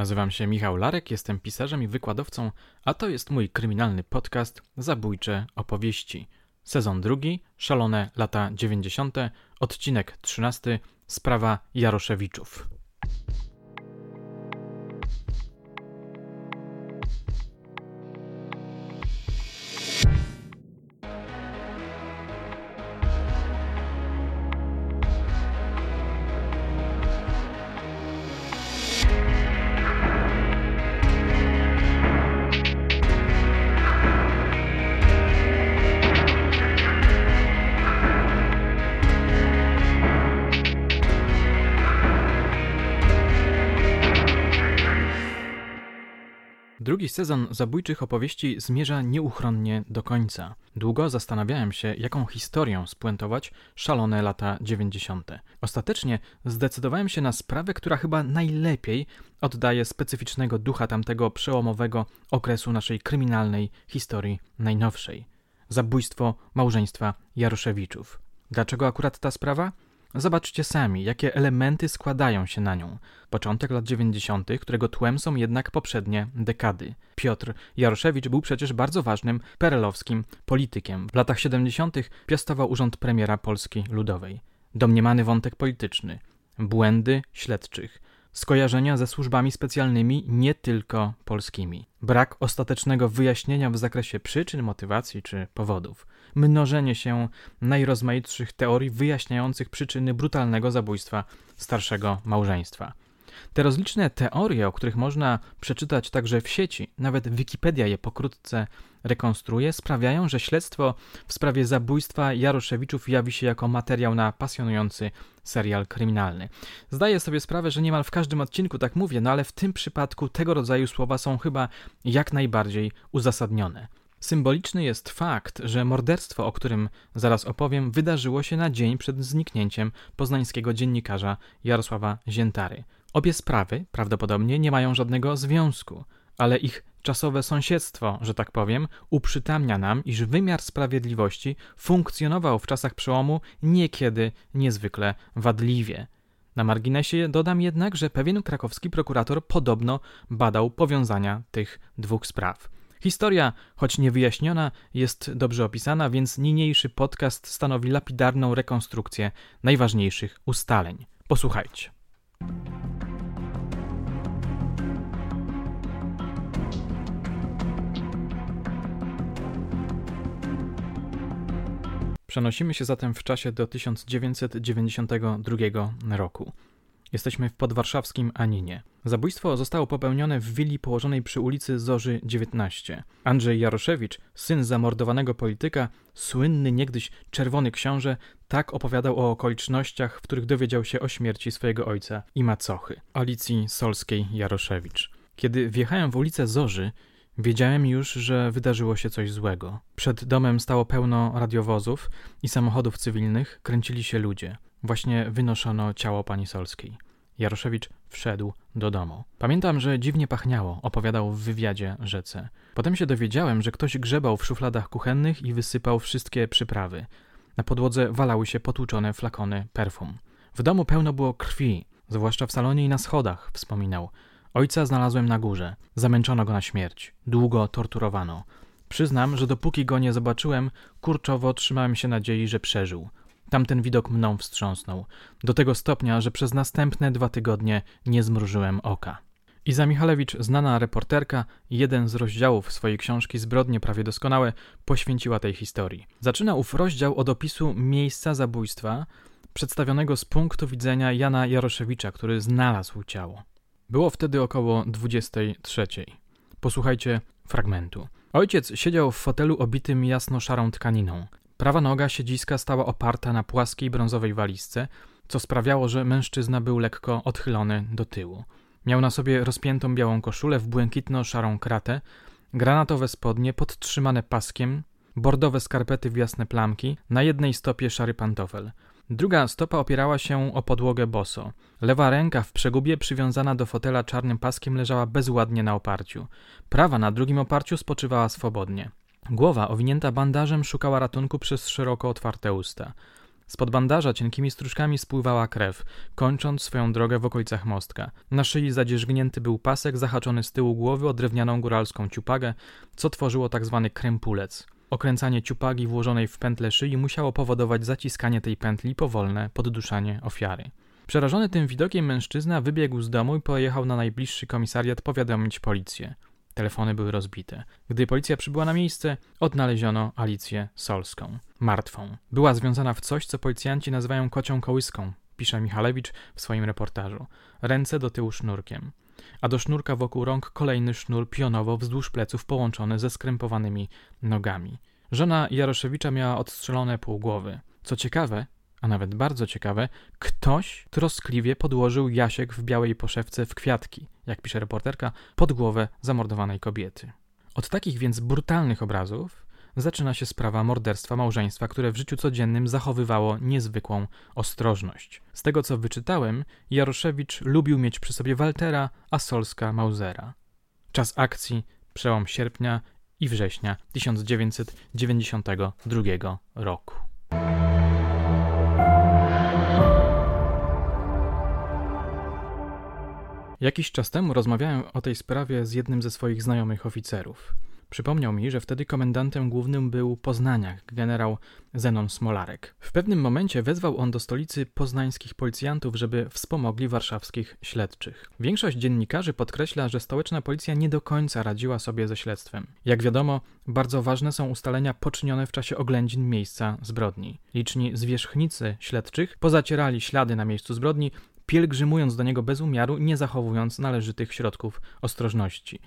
Nazywam się Michał Larek, jestem pisarzem i wykładowcą, a to jest mój kryminalny podcast Zabójcze opowieści. Sezon drugi, szalone lata 90., odcinek 13, sprawa Jaroszewiczów. Drugi sezon zabójczych opowieści zmierza nieuchronnie do końca. Długo zastanawiałem się, jaką historią spuentować szalone lata 90. Ostatecznie zdecydowałem się na sprawę, która chyba najlepiej oddaje specyficznego ducha tamtego przełomowego okresu naszej kryminalnej historii najnowszej. Zabójstwo małżeństwa Jaroszewiczów. Dlaczego akurat ta sprawa? Zobaczcie sami, jakie elementy składają się na nią. Początek lat 90., którego tłem są jednak poprzednie dekady. Piotr Jaroszewicz był przecież bardzo ważnym perelowskim politykiem. W latach 70. piastował urząd premiera Polski Ludowej. Domniemany wątek polityczny, błędy śledczych, skojarzenia ze służbami specjalnymi nie tylko polskimi, brak ostatecznego wyjaśnienia w zakresie przyczyn, motywacji czy powodów, mnożenie się najrozmaitszych teorii wyjaśniających przyczyny brutalnego zabójstwa starszego małżeństwa. Te rozliczne teorie, o których można przeczytać także w sieci, nawet Wikipedia je pokrótce rekonstruuje, sprawiają, że śledztwo w sprawie zabójstwa Jaroszewiczów jawi się jako materiał na pasjonujący serial kryminalny. Zdaję sobie sprawę, że niemal w każdym odcinku tak mówię, no ale w tym przypadku tego rodzaju słowa są chyba jak najbardziej uzasadnione. Symboliczny jest fakt, że morderstwo, o którym zaraz opowiem, wydarzyło się na dzień przed zniknięciem poznańskiego dziennikarza Jarosława Ziętary. Obie sprawy prawdopodobnie nie mają żadnego związku, ale ich czasowe sąsiedztwo, że tak powiem, uprzytamnia nam, iż wymiar sprawiedliwości funkcjonował w czasach przełomu niekiedy niezwykle wadliwie. Na marginesie dodam jednak, że pewien krakowski prokurator podobno badał powiązania tych dwóch spraw. Historia, choć niewyjaśniona, jest dobrze opisana, więc niniejszy podcast stanowi lapidarną rekonstrukcję najważniejszych ustaleń. Posłuchajcie. Przenosimy się zatem w czasie do 1992 roku. Jesteśmy w podwarszawskim Aninie. Zabójstwo zostało popełnione w willi położonej przy ulicy Zorzy 19. Andrzej Jaroszewicz, syn zamordowanego polityka, słynny niegdyś czerwony książę, tak opowiadał o okolicznościach, w których dowiedział się o śmierci swojego ojca i macochy, Alicji Solskiej Jaroszewicz. Kiedy wjechałem w ulicę Zorzy, Wiedziałem już, że wydarzyło się coś złego. Przed domem stało pełno radiowozów i samochodów cywilnych, kręcili się ludzie. Właśnie wynoszono ciało pani Solskiej. Jaroszewicz wszedł do domu. Pamiętam, że dziwnie pachniało, opowiadał w wywiadzie rzece. Potem się dowiedziałem, że ktoś grzebał w szufladach kuchennych i wysypał wszystkie przyprawy. Na podłodze walały się potłuczone flakony perfum. W domu pełno było krwi, zwłaszcza w salonie i na schodach, wspominał. Ojca znalazłem na górze. Zamęczono go na śmierć. Długo torturowano. Przyznam, że dopóki go nie zobaczyłem, kurczowo trzymałem się nadziei, że przeżył. Tamten widok mną wstrząsnął, do tego stopnia, że przez następne dwa tygodnie nie zmrużyłem oka. Iza Michalewicz, znana reporterka, jeden z rozdziałów swojej książki Zbrodnie prawie doskonałe, poświęciła tej historii. Zaczyna ów rozdział od opisu miejsca zabójstwa, przedstawionego z punktu widzenia Jana Jaroszewicza, który znalazł ciało. Było wtedy około 23. Posłuchajcie fragmentu. Ojciec siedział w fotelu obitym jasno-szarą tkaniną. Prawa noga siedziska stała oparta na płaskiej brązowej walizce, co sprawiało, że mężczyzna był lekko odchylony do tyłu. Miał na sobie rozpiętą białą koszulę w błękitno-szarą kratę, granatowe spodnie podtrzymane paskiem, bordowe skarpety w jasne plamki, na jednej stopie szary pantofel. Druga stopa opierała się o podłogę boso. Lewa ręka w przegubie przywiązana do fotela czarnym paskiem leżała bezładnie na oparciu. Prawa na drugim oparciu spoczywała swobodnie. Głowa owinięta bandażem szukała ratunku przez szeroko otwarte usta. Spod bandaża cienkimi stróżkami spływała krew, kończąc swoją drogę w okolicach mostka. Na szyi zadzierzgnięty był pasek zahaczony z tyłu głowy o drewnianą góralską ciupagę, co tworzyło tak zwany krępulec. Okręcanie ciupagi włożonej w pętlę szyi musiało powodować zaciskanie tej pętli powolne podduszanie ofiary. Przerażony tym widokiem mężczyzna wybiegł z domu i pojechał na najbliższy komisariat powiadomić policję. Telefony były rozbite. Gdy policja przybyła na miejsce, odnaleziono Alicję Solską. Martwą. Była związana w coś, co policjanci nazywają kocią kołyską, pisze Michalewicz w swoim reportażu. Ręce do tyłu sznurkiem. A do sznurka wokół rąk kolejny sznur pionowo wzdłuż pleców połączony ze skrępowanymi nogami. Żona Jaroszewicza miała odstrzelone pół głowy. Co ciekawe, a nawet bardzo ciekawe, ktoś troskliwie podłożył Jasiek w białej poszewce w kwiatki, jak pisze reporterka, pod głowę zamordowanej kobiety. Od takich więc brutalnych obrazów zaczyna się sprawa morderstwa małżeństwa, które w życiu codziennym zachowywało niezwykłą ostrożność. Z tego co wyczytałem, Jaroszewicz lubił mieć przy sobie Waltera, a Solska Mausera. Czas akcji przełom sierpnia i września 1992 roku. Jakiś czas temu rozmawiałem o tej sprawie z jednym ze swoich znajomych oficerów. Przypomniał mi, że wtedy komendantem głównym był Poznaniak, generał Zenon Smolarek. W pewnym momencie wezwał on do stolicy poznańskich policjantów, żeby wspomogli warszawskich śledczych. Większość dziennikarzy podkreśla, że stołeczna policja nie do końca radziła sobie ze śledztwem. Jak wiadomo, bardzo ważne są ustalenia poczynione w czasie oględzin miejsca zbrodni. Liczni zwierzchnicy śledczych pozacierali ślady na miejscu zbrodni, pielgrzymując do niego bez umiaru, nie zachowując należytych środków ostrożności.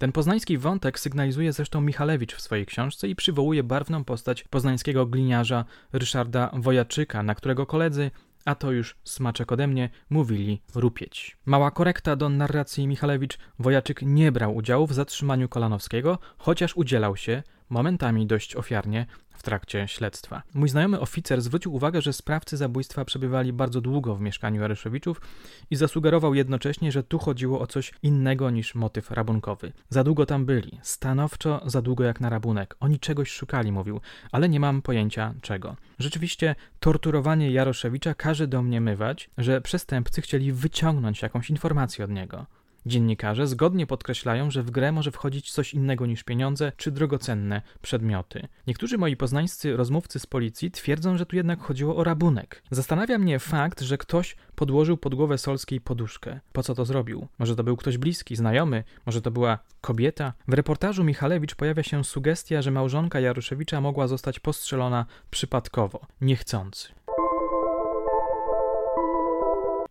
Ten poznański wątek sygnalizuje zresztą Michalewicz w swojej książce i przywołuje barwną postać poznańskiego gliniarza Ryszarda Wojaczyka, na którego koledzy, a to już smaczek ode mnie, mówili rupieć. Mała korekta do narracji Michalewicz, Wojaczyk nie brał udziału w zatrzymaniu Kolanowskiego, chociaż udzielał się, momentami dość ofiarnie, w trakcie śledztwa. Mój znajomy oficer zwrócił uwagę, że sprawcy zabójstwa przebywali bardzo długo w mieszkaniu Aryszowiczów i zasugerował jednocześnie, że tu chodziło o coś innego niż motyw rabunkowy. Za długo tam byli, stanowczo za długo jak na rabunek. Oni czegoś szukali, mówił, ale nie mam pojęcia czego. Rzeczywiście torturowanie Jaroszewicza każe domniemywać, że przestępcy chcieli wyciągnąć jakąś informację od niego. Dziennikarze zgodnie podkreślają, że w grę może wchodzić coś innego niż pieniądze czy drogocenne przedmioty. Niektórzy moi poznańscy rozmówcy z policji twierdzą, że tu jednak chodziło o rabunek. Zastanawia mnie fakt, że ktoś podłożył pod głowę Solskiej poduszkę. Po co to zrobił? Może to był ktoś bliski, znajomy, może to była kobieta? W reportażu Michalewicz pojawia się sugestia, że małżonka Jaruszewicza mogła zostać postrzelona przypadkowo, niechcący.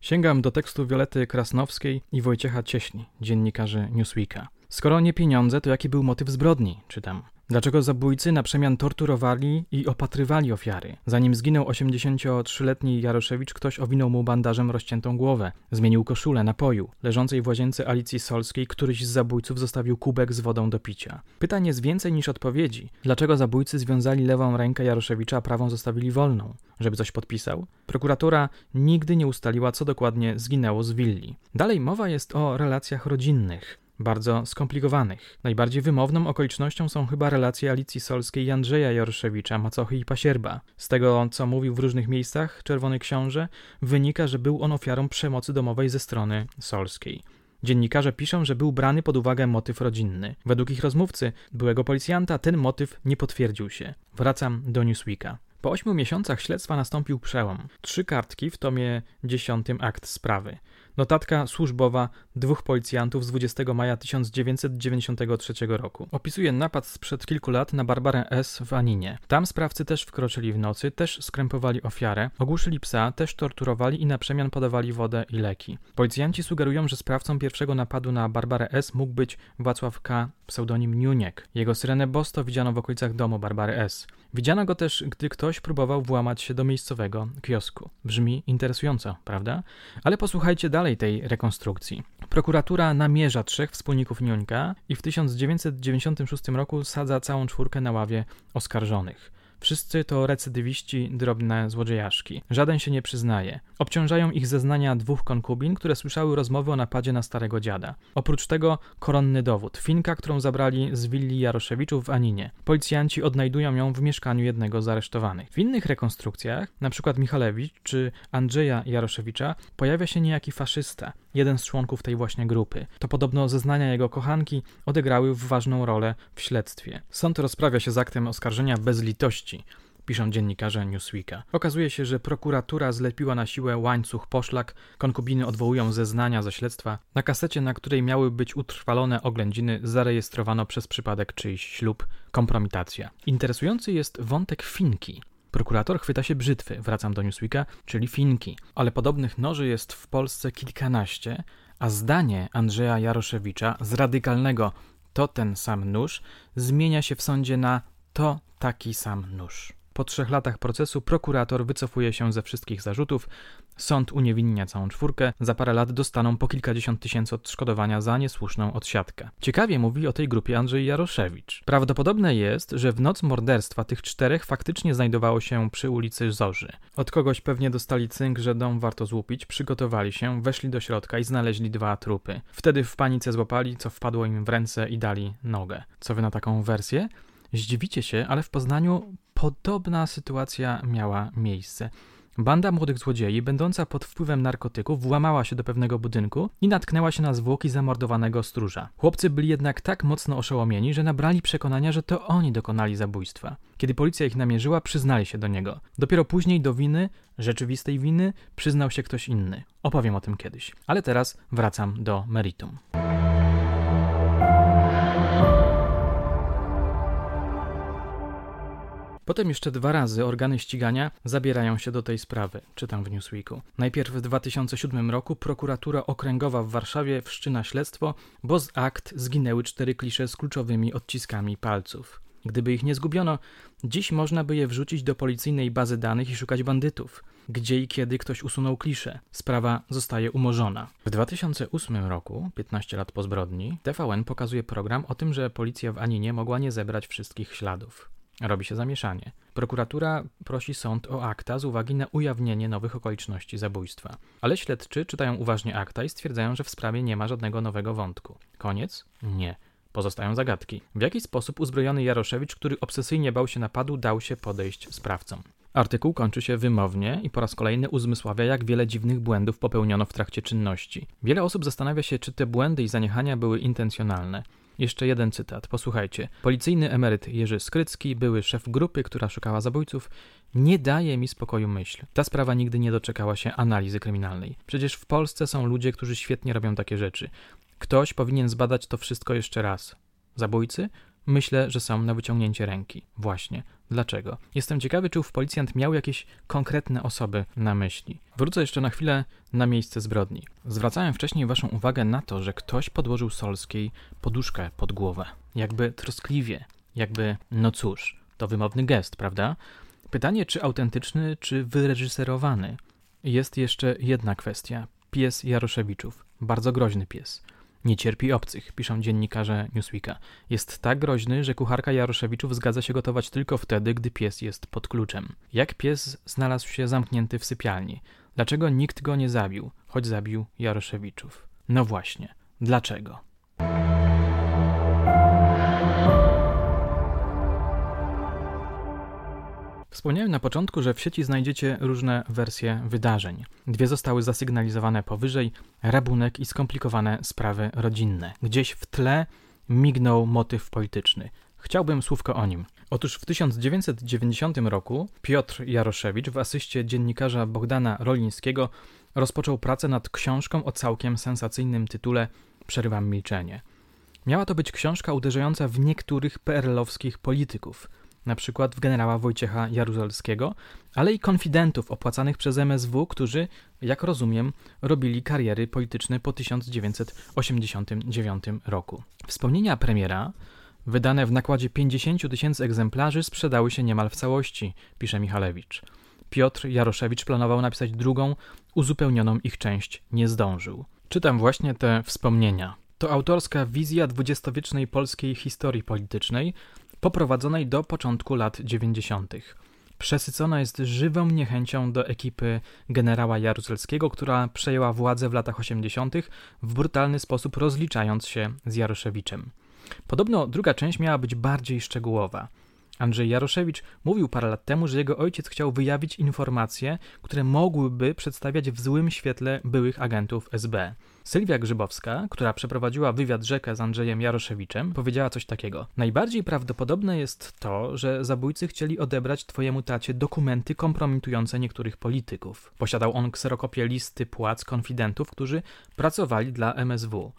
Sięgam do tekstu Wiolety Krasnowskiej i Wojciecha Cieśni, dziennikarzy Newsweeka. Skoro nie pieniądze, to jaki był motyw zbrodni? Czytam. Dlaczego zabójcy na przemian torturowali i opatrywali ofiary? Zanim zginął 83-letni Jaroszewicz, ktoś owinął mu bandażem rozciętą głowę. Zmienił koszulę napoju. Leżącej w łazience Alicji Solskiej któryś z zabójców zostawił kubek z wodą do picia. Pytań jest więcej niż odpowiedzi. Dlaczego zabójcy związali lewą rękę Jaroszewicza, a prawą zostawili wolną? Żeby coś podpisał? Prokuratura nigdy nie ustaliła, co dokładnie zginęło z willi. Dalej mowa jest o relacjach rodzinnych bardzo skomplikowanych. Najbardziej wymowną okolicznością są chyba relacje Alicji Solskiej i Andrzeja Jaroszewicza, Macochy i Pasierba. Z tego, co mówił w różnych miejscach Czerwony Książę, wynika, że był on ofiarą przemocy domowej ze strony Solskiej. Dziennikarze piszą, że był brany pod uwagę motyw rodzinny. Według ich rozmówcy, byłego policjanta, ten motyw nie potwierdził się. Wracam do Newsweeka. Po ośmiu miesiącach śledztwa nastąpił przełom. Trzy kartki w tomie dziesiątym akt sprawy. Notatka służbowa dwóch policjantów z 20 maja 1993 roku. Opisuje napad sprzed kilku lat na Barbarę S. w Aninie. Tam sprawcy też wkroczyli w nocy, też skrępowali ofiarę, ogłuszyli psa, też torturowali i na przemian podawali wodę i leki. Policjanci sugerują, że sprawcą pierwszego napadu na Barbarę S. mógł być Wacław K., pseudonim Niuniek. Jego syrenę Bosto widziano w okolicach domu Barbary S. Widziano go też, gdy ktoś próbował włamać się do miejscowego kiosku. Brzmi interesująco, prawda? Ale posłuchajcie dalej tej rekonstrukcji. Prokuratura namierza trzech wspólników Niuńka i w 1996 roku sadza całą czwórkę na ławie oskarżonych. Wszyscy to recydywiści, drobne złodziejaszki. Żaden się nie przyznaje. Obciążają ich zeznania dwóch konkubin, które słyszały rozmowy o napadzie na starego dziada. Oprócz tego koronny dowód. Finka, którą zabrali z willi Jaroszewiczów w Aninie. Policjanci odnajdują ją w mieszkaniu jednego z aresztowanych. W innych rekonstrukcjach, np. Michalewicz czy Andrzeja Jaroszewicza, pojawia się niejaki faszysta, jeden z członków tej właśnie grupy. To podobno zeznania jego kochanki odegrały ważną rolę w śledztwie. Sąd rozprawia się z aktem oskarżenia bez litości piszą dziennikarze Newsweeka. Okazuje się, że prokuratura zlepiła na siłę łańcuch poszlak, konkubiny odwołują zeznania ze śledztwa. Na kasecie, na której miały być utrwalone oględziny, zarejestrowano przez przypadek czyjś ślub, kompromitacja. Interesujący jest wątek Finki. Prokurator chwyta się brzytwy, wracam do Newsweeka, czyli Finki. Ale podobnych noży jest w Polsce kilkanaście, a zdanie Andrzeja Jaroszewicza z radykalnego to ten sam nóż zmienia się w sądzie na to taki sam nóż. Po trzech latach procesu prokurator wycofuje się ze wszystkich zarzutów, sąd uniewinnia całą czwórkę, za parę lat dostaną po kilkadziesiąt tysięcy odszkodowania za niesłuszną odsiadkę. Ciekawie mówi o tej grupie Andrzej Jaroszewicz. Prawdopodobne jest, że w noc morderstwa tych czterech faktycznie znajdowało się przy ulicy Zorzy. Od kogoś pewnie dostali cynk, że dom warto złupić, przygotowali się, weszli do środka i znaleźli dwa trupy. Wtedy w panice złapali, co wpadło im w ręce i dali nogę. Co wy na taką wersję? Zdziwicie się, ale w Poznaniu podobna sytuacja miała miejsce. Banda młodych złodziei, będąca pod wpływem narkotyków, włamała się do pewnego budynku i natknęła się na zwłoki zamordowanego stróża. Chłopcy byli jednak tak mocno oszołomieni, że nabrali przekonania, że to oni dokonali zabójstwa. Kiedy policja ich namierzyła, przyznali się do niego. Dopiero później do winy, rzeczywistej winy, przyznał się ktoś inny. Opowiem o tym kiedyś. Ale teraz wracam do meritum. Potem jeszcze dwa razy organy ścigania zabierają się do tej sprawy, czytam w Newsweeku. Najpierw w 2007 roku prokuratura okręgowa w Warszawie wszczyna śledztwo, bo z akt zginęły cztery klisze z kluczowymi odciskami palców. Gdyby ich nie zgubiono, dziś można by je wrzucić do policyjnej bazy danych i szukać bandytów. Gdzie i kiedy ktoś usunął kliszę. Sprawa zostaje umorzona. W 2008 roku, 15 lat po zbrodni, TVN pokazuje program o tym, że policja w Aninie mogła nie zebrać wszystkich śladów. Robi się zamieszanie. Prokuratura prosi sąd o akta z uwagi na ujawnienie nowych okoliczności zabójstwa. Ale śledczy czytają uważnie akta i stwierdzają, że w sprawie nie ma żadnego nowego wątku. Koniec? Nie. Pozostają zagadki. W jaki sposób uzbrojony Jaroszewicz, który obsesyjnie bał się napadu, dał się podejść sprawcom? Artykuł kończy się wymownie i po raz kolejny uzmysławia, jak wiele dziwnych błędów popełniono w trakcie czynności. Wiele osób zastanawia się, czy te błędy i zaniechania były intencjonalne. Jeszcze jeden cytat, posłuchajcie. Policyjny emeryt Jerzy Skrycki, były szef grupy, która szukała zabójców, nie daje mi spokoju myśl. Ta sprawa nigdy nie doczekała się analizy kryminalnej. Przecież w Polsce są ludzie, którzy świetnie robią takie rzeczy. Ktoś powinien zbadać to wszystko jeszcze raz. Zabójcy? Myślę, że są na wyciągnięcie ręki. Właśnie. Dlaczego? Jestem ciekawy, czy ów policjant miał jakieś konkretne osoby na myśli. Wrócę jeszcze na chwilę na miejsce zbrodni. Zwracałem wcześniej Waszą uwagę na to, że ktoś podłożył Solskiej poduszkę pod głowę. Jakby troskliwie, jakby, no cóż, to wymowny gest, prawda? Pytanie, czy autentyczny, czy wyreżyserowany. Jest jeszcze jedna kwestia. Pies Jaroszewiczów. Bardzo groźny pies. Nie cierpi obcych, piszą dziennikarze Newsweeka. Jest tak groźny, że kucharka Jaroszewiczów zgadza się gotować tylko wtedy, gdy pies jest pod kluczem. Jak pies znalazł się zamknięty w sypialni? Dlaczego nikt go nie zabił, choć zabił Jaroszewiczów? No właśnie, dlaczego? Wspomniałem na początku, że w sieci znajdziecie różne wersje wydarzeń. Dwie zostały zasygnalizowane powyżej: rabunek i skomplikowane sprawy rodzinne. Gdzieś w tle mignął motyw polityczny. Chciałbym słówko o nim. Otóż w 1990 roku Piotr Jaroszewicz w asyście dziennikarza Bogdana Rolińskiego rozpoczął pracę nad książką o całkiem sensacyjnym tytule Przerywam milczenie. Miała to być książka uderzająca w niektórych PRL-owskich polityków – na przykład w generała Wojciecha Jaruzelskiego, ale i konfidentów opłacanych przez MSW, którzy, jak rozumiem, robili kariery polityczne po 1989 roku. Wspomnienia premiera, wydane w nakładzie 50 tysięcy egzemplarzy, sprzedały się niemal w całości, pisze Michalewicz. Piotr Jaroszewicz planował napisać drugą, uzupełnioną ich część nie zdążył. Czytam właśnie te wspomnienia. To autorska wizja dwudziestowiecznej polskiej historii politycznej, poprowadzonej do początku lat 90. Przesycona jest żywą niechęcią do ekipy generała Jaruzelskiego, która przejęła władzę w latach 80., w brutalny sposób rozliczając się z Jaroszewiczem. Podobno druga część miała być bardziej szczegółowa. Andrzej Jaroszewicz mówił parę lat temu, że jego ojciec chciał wyjawić informacje, które mogłyby przedstawiać w złym świetle byłych agentów SB. Sylwia Grzybowska, która przeprowadziła wywiad rzekę z Andrzejem Jaroszewiczem, powiedziała coś takiego. Najbardziej prawdopodobne jest to, że zabójcy chcieli odebrać twojemu tacie dokumenty kompromitujące niektórych polityków. Posiadał on kserokopie listy płac konfidentów, którzy pracowali dla MSW.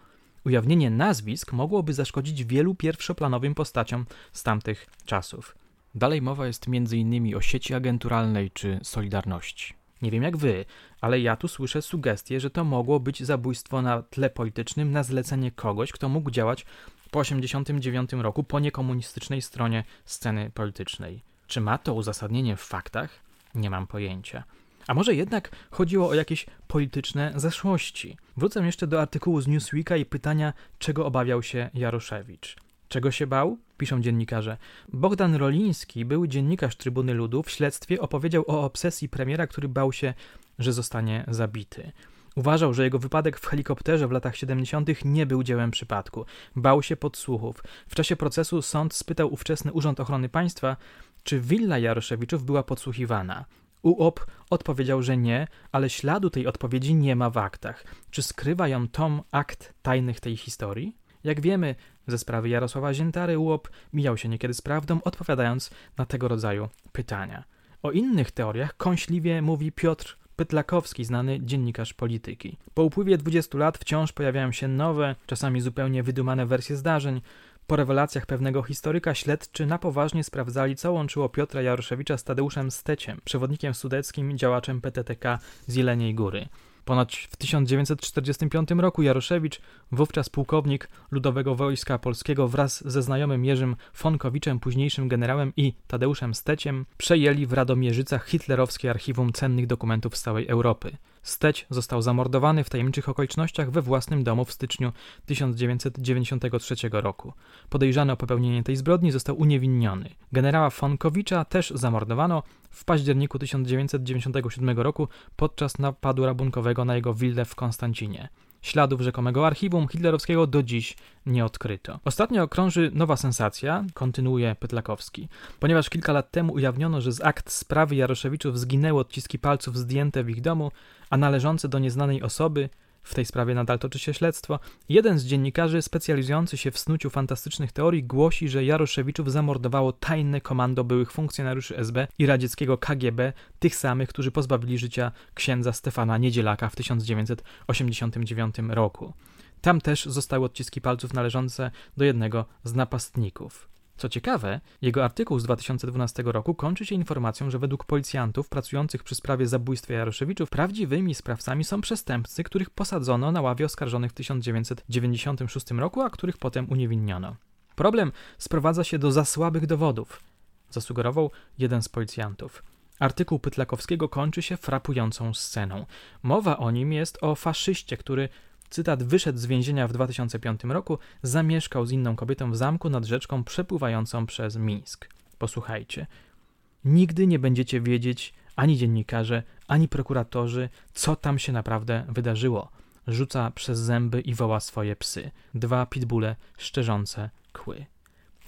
Ujawnienie nazwisk mogłoby zaszkodzić wielu pierwszoplanowym postaciom z tamtych czasów. Dalej mowa jest m.in. o sieci agenturalnej czy Solidarności. Nie wiem jak wy, ale ja tu słyszę sugestię, że to mogło być zabójstwo na tle politycznym na zlecenie kogoś, kto mógł działać po 1989 roku po niekomunistycznej stronie sceny politycznej. Czy ma to uzasadnienie w faktach? Nie mam pojęcia. A może jednak chodziło o jakieś polityczne zaszłości? Wrócę jeszcze do artykułu z Newsweeka i pytania, czego obawiał się Jaroszewicz. Czego się bał? Piszą dziennikarze. Bogdan Roliński, były dziennikarz Trybuny Ludu, w śledztwie opowiedział o obsesji premiera, który bał się, że zostanie zabity. Uważał, że jego wypadek w helikopterze w latach 70. nie był dziełem przypadku. Bał się podsłuchów. W czasie procesu sąd spytał ówczesny Urząd Ochrony Państwa, czy willa Jaroszewiczów była podsłuchiwana. UOP odpowiedział, że nie, ale śladu tej odpowiedzi nie ma w aktach. Czy skrywa ją tom akt tajnych tej historii? Jak wiemy, ze sprawy Jarosława Ziętary UOP mijał się niekiedy z prawdą, odpowiadając na tego rodzaju pytania. O innych teoriach kąśliwie mówi Piotr Pytlakowski, znany dziennikarz polityki. Po upływie 20 lat wciąż pojawiają się nowe, czasami zupełnie wydumane wersje zdarzeń, po rewelacjach pewnego historyka śledczy na poważnie sprawdzali, co łączyło Piotra Jaroszewicza z Tadeuszem Steciem, przewodnikiem sudeckim, działaczem PTTK z Jeleniej Góry. Ponoć w 1945 roku Jaroszewicz, wówczas pułkownik Ludowego Wojska Polskiego wraz ze znajomym Jerzym Fonkowiczem, późniejszym generałem i Tadeuszem Steciem, przejęli w Radomierzycach hitlerowskie archiwum cennych dokumentów z całej Europy. Steć został zamordowany w tajemniczych okolicznościach we własnym domu w styczniu 1993 roku. Podejrzany o popełnienie tej zbrodni został uniewinniony. Generała Fonkowicza też zamordowano w październiku 1997 roku podczas napadu rabunkowego na jego willę w Konstancinie. Śladów rzekomego archiwum hitlerowskiego do dziś nie odkryto. Ostatnio krąży nowa sensacja, kontynuuje Pytlakowski, ponieważ kilka lat temu ujawniono, że z akt sprawy Jaroszewiczów zginęły odciski palców zdjęte w ich domu, a należące do nieznanej osoby w tej sprawie nadal toczy się śledztwo. Jeden z dziennikarzy specjalizujący się w snuciu fantastycznych teorii głosi, że Jaroszewiczów zamordowało tajne komando byłych funkcjonariuszy SB i radzieckiego KGB, tych samych, którzy pozbawili życia księdza Stefana Niedzielaka w 1989 roku. Tam też zostały odciski palców należące do jednego z napastników. Co ciekawe, jego artykuł z 2012 roku kończy się informacją, że według policjantów pracujących przy sprawie zabójstwa Jaroszewiczów prawdziwymi sprawcami są przestępcy, których posadzono na ławie oskarżonych w 1996 roku, a których potem uniewinniono. Problem sprowadza się do za słabych dowodów, zasugerował jeden z policjantów. Artykuł Pytlakowskiego kończy się frapującą sceną. Mowa o nim jest o faszyście, który Cytat wyszedł z więzienia w 2005 roku, zamieszkał z inną kobietą w zamku nad rzeczką przepływającą przez Mińsk. Posłuchajcie. Nigdy nie będziecie wiedzieć, ani dziennikarze, ani prokuratorzy, co tam się naprawdę wydarzyło. Rzuca przez zęby i woła swoje psy. Dwa pitbulle szczerzące kły.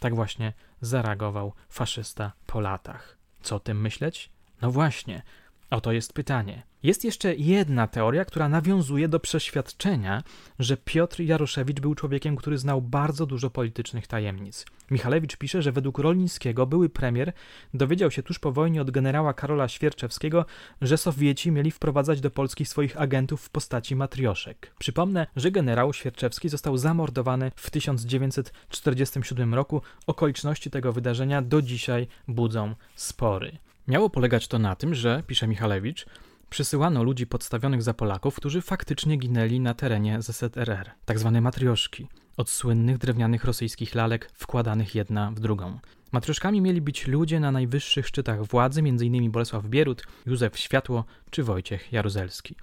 Tak właśnie zareagował faszysta po latach. Co o tym myśleć? No właśnie, oto jest pytanie. Jest jeszcze jedna teoria, która nawiązuje do przeświadczenia, że Piotr Jaroszewicz był człowiekiem, który znał bardzo dużo politycznych tajemnic. Michalewicz pisze, że według Rolnickiego były premier dowiedział się tuż po wojnie od generała Karola Świerczewskiego, że Sowieci mieli wprowadzać do Polski swoich agentów w postaci matrioszek. Przypomnę, że generał Świerczewski został zamordowany w 1947 roku. Okoliczności tego wydarzenia do dzisiaj budzą spory. Miało polegać to na tym, że, pisze Michalewicz, przysyłano ludzi podstawionych za Polaków, którzy faktycznie ginęli na terenie ZSRR, tak zwane matrioszki, od słynnych drewnianych rosyjskich lalek wkładanych jedna w drugą. Matrioszkami mieli być ludzie na najwyższych szczytach władzy, m.in. Bolesław Bierut, Józef Światło czy Wojciech Jaruzelski.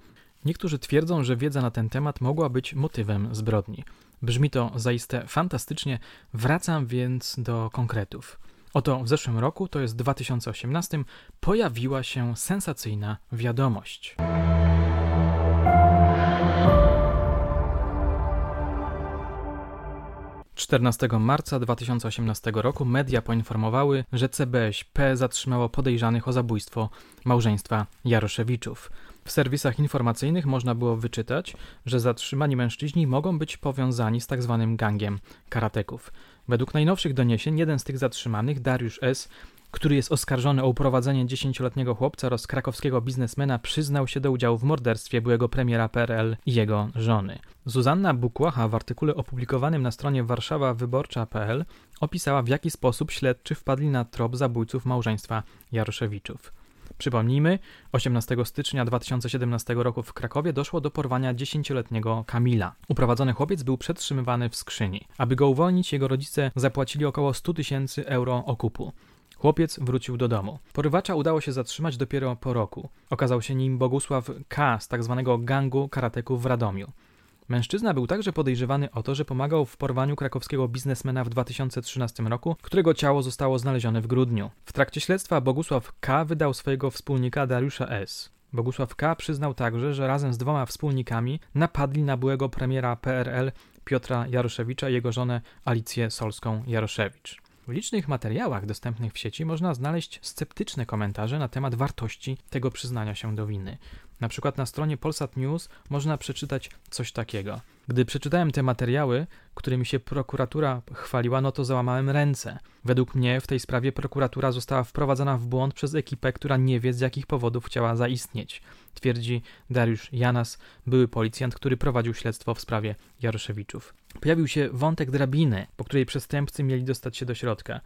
Niektórzy twierdzą, że wiedza na ten temat mogła być motywem zbrodni. Brzmi to zaiste fantastycznie, wracam więc do konkretów. Oto w zeszłym roku, to jest 2018, pojawiła się sensacyjna wiadomość. 14 marca 2018 roku media poinformowały, że CBŚP zatrzymało podejrzanych o zabójstwo małżeństwa Jaroszewiczów. W serwisach informacyjnych można było wyczytać, że zatrzymani mężczyźni mogą być powiązani z tzw. Tak gangiem karateków. Według najnowszych doniesień jeden z tych zatrzymanych, Dariusz S., który jest oskarżony o uprowadzenie dziesięcioletniego chłopca oraz krakowskiego biznesmena, przyznał się do udziału w morderstwie byłego premiera PRL i jego żony. Zuzanna Bukłacha w artykule opublikowanym na stronie warszawawyborcza.pl opisała w jaki sposób śledczy wpadli na trop zabójców małżeństwa Jaroszewiczów. Przypomnijmy, 18 stycznia 2017 roku w Krakowie doszło do porwania 10-letniego Kamila. Uprowadzony chłopiec był przetrzymywany w skrzyni. Aby go uwolnić, jego rodzice zapłacili około 100 tysięcy euro okupu. Chłopiec wrócił do domu. Porywacza udało się zatrzymać dopiero po roku. Okazał się nim Bogusław K. z tzw. Tak gangu karateków w Radomiu. Mężczyzna był także podejrzewany o to, że pomagał w porwaniu krakowskiego biznesmena w 2013 roku, którego ciało zostało znalezione w grudniu. W trakcie śledztwa Bogusław K. wydał swojego wspólnika Dariusza S. Bogusław K. przyznał także, że razem z dwoma wspólnikami napadli na byłego premiera PRL Piotra Jaroszewicza i jego żonę Alicję Solską Jaroszewicz. W licznych materiałach dostępnych w sieci można znaleźć sceptyczne komentarze na temat wartości tego przyznania się do winy. Na przykład na stronie Polsat News można przeczytać coś takiego. Gdy przeczytałem te materiały, którymi się prokuratura chwaliła, no to załamałem ręce. Według mnie w tej sprawie prokuratura została wprowadzona w błąd przez ekipę, która nie wie z jakich powodów chciała zaistnieć. Twierdzi Dariusz Janas, były policjant, który prowadził śledztwo w sprawie Jaroszewiczów. Pojawił się wątek drabiny, po której przestępcy mieli dostać się do środka.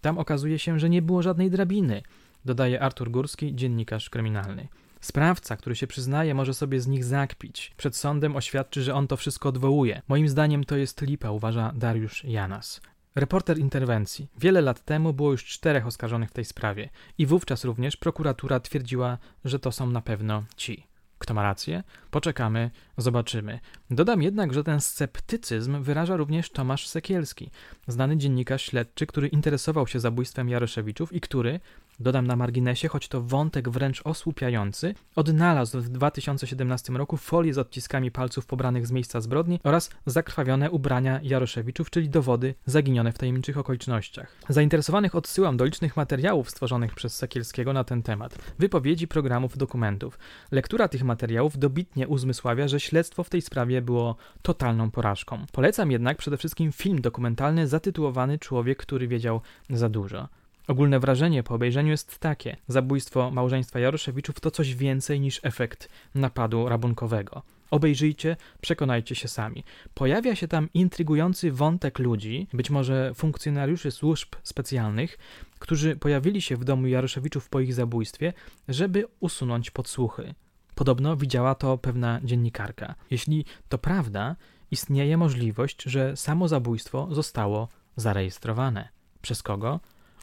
Tam okazuje się, że nie było żadnej drabiny, dodaje Artur Górski, dziennikarz kryminalny. Sprawca, który się przyznaje, może sobie z nich zakpić. Przed sądem oświadczy, że on to wszystko odwołuje. Moim zdaniem to jest lipa, uważa Dariusz Janas. Reporter interwencji. Wiele lat temu było już czterech oskarżonych w tej sprawie i wówczas również prokuratura twierdziła, że to są na pewno ci. Kto ma rację? Poczekamy, zobaczymy. Dodam jednak, że ten sceptycyzm wyraża również Tomasz Sekielski, znany dziennikarz śledczy, który interesował się zabójstwem Jaroszewiczów i który, Dodam na marginesie, choć to wątek wręcz osłupiający, odnalazł w 2017 roku folię z odciskami palców pobranych z miejsca zbrodni oraz zakrwawione ubrania Jaroszewiczów, czyli dowody zaginione w tajemniczych okolicznościach. Zainteresowanych odsyłam do licznych materiałów stworzonych przez Sakielskiego na ten temat, wypowiedzi, programów, dokumentów. Lektura tych materiałów dobitnie uzmysławia, że śledztwo w tej sprawie było totalną porażką. Polecam jednak przede wszystkim film dokumentalny zatytułowany Człowiek, który wiedział za dużo. Ogólne wrażenie po obejrzeniu jest takie: zabójstwo małżeństwa Jaroszewiczów to coś więcej niż efekt napadu rabunkowego. Obejrzyjcie, przekonajcie się sami. Pojawia się tam intrygujący wątek ludzi, być może funkcjonariuszy służb specjalnych, którzy pojawili się w domu Jaroszewiczów po ich zabójstwie, żeby usunąć podsłuchy. Podobno widziała to pewna dziennikarka. Jeśli to prawda, istnieje możliwość, że samo zabójstwo zostało zarejestrowane. Przez kogo?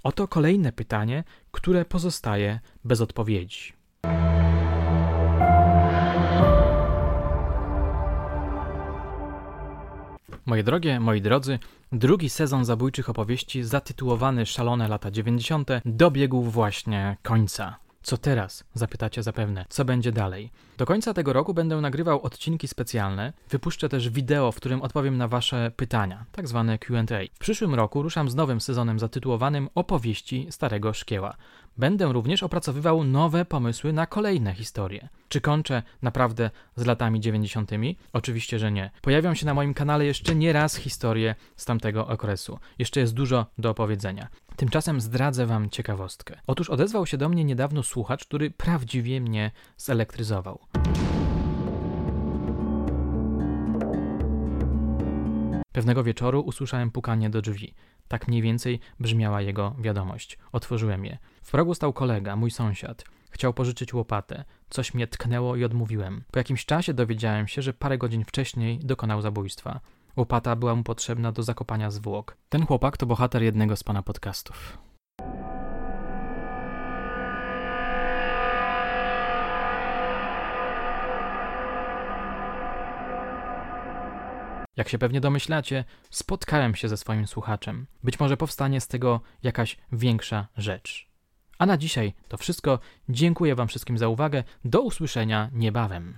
Oto kolejne pytanie, które pozostaje bez odpowiedzi. Moje drogie, moi drodzy, drugi sezon zabójczych opowieści zatytułowany Szalone lata 90. dobiegł właśnie końca. Co teraz? Zapytacie zapewne. Co będzie dalej? Do końca tego roku będę nagrywał odcinki specjalne. Wypuszczę też wideo, w którym odpowiem na Wasze pytania, tak zwane QA. W przyszłym roku ruszam z nowym sezonem zatytułowanym Opowieści Starego Szkieła. Będę również opracowywał nowe pomysły na kolejne historie. Czy kończę naprawdę z latami 90.? Oczywiście, że nie. Pojawią się na moim kanale jeszcze nie raz historie z tamtego okresu. Jeszcze jest dużo do opowiedzenia. Tymczasem zdradzę Wam ciekawostkę. Otóż odezwał się do mnie niedawno słuchacz, który prawdziwie mnie zelektryzował. Pewnego wieczoru usłyszałem pukanie do drzwi. Tak mniej więcej brzmiała jego wiadomość. Otworzyłem je. W progu stał kolega, mój sąsiad. Chciał pożyczyć łopatę. Coś mnie tknęło i odmówiłem. Po jakimś czasie dowiedziałem się, że parę godzin wcześniej dokonał zabójstwa. Łopata była mu potrzebna do zakopania zwłok. Ten chłopak to bohater jednego z pana podcastów. Jak się pewnie domyślacie, spotkałem się ze swoim słuchaczem. Być może powstanie z tego jakaś większa rzecz. A na dzisiaj to wszystko. Dziękuję Wam wszystkim za uwagę. Do usłyszenia niebawem.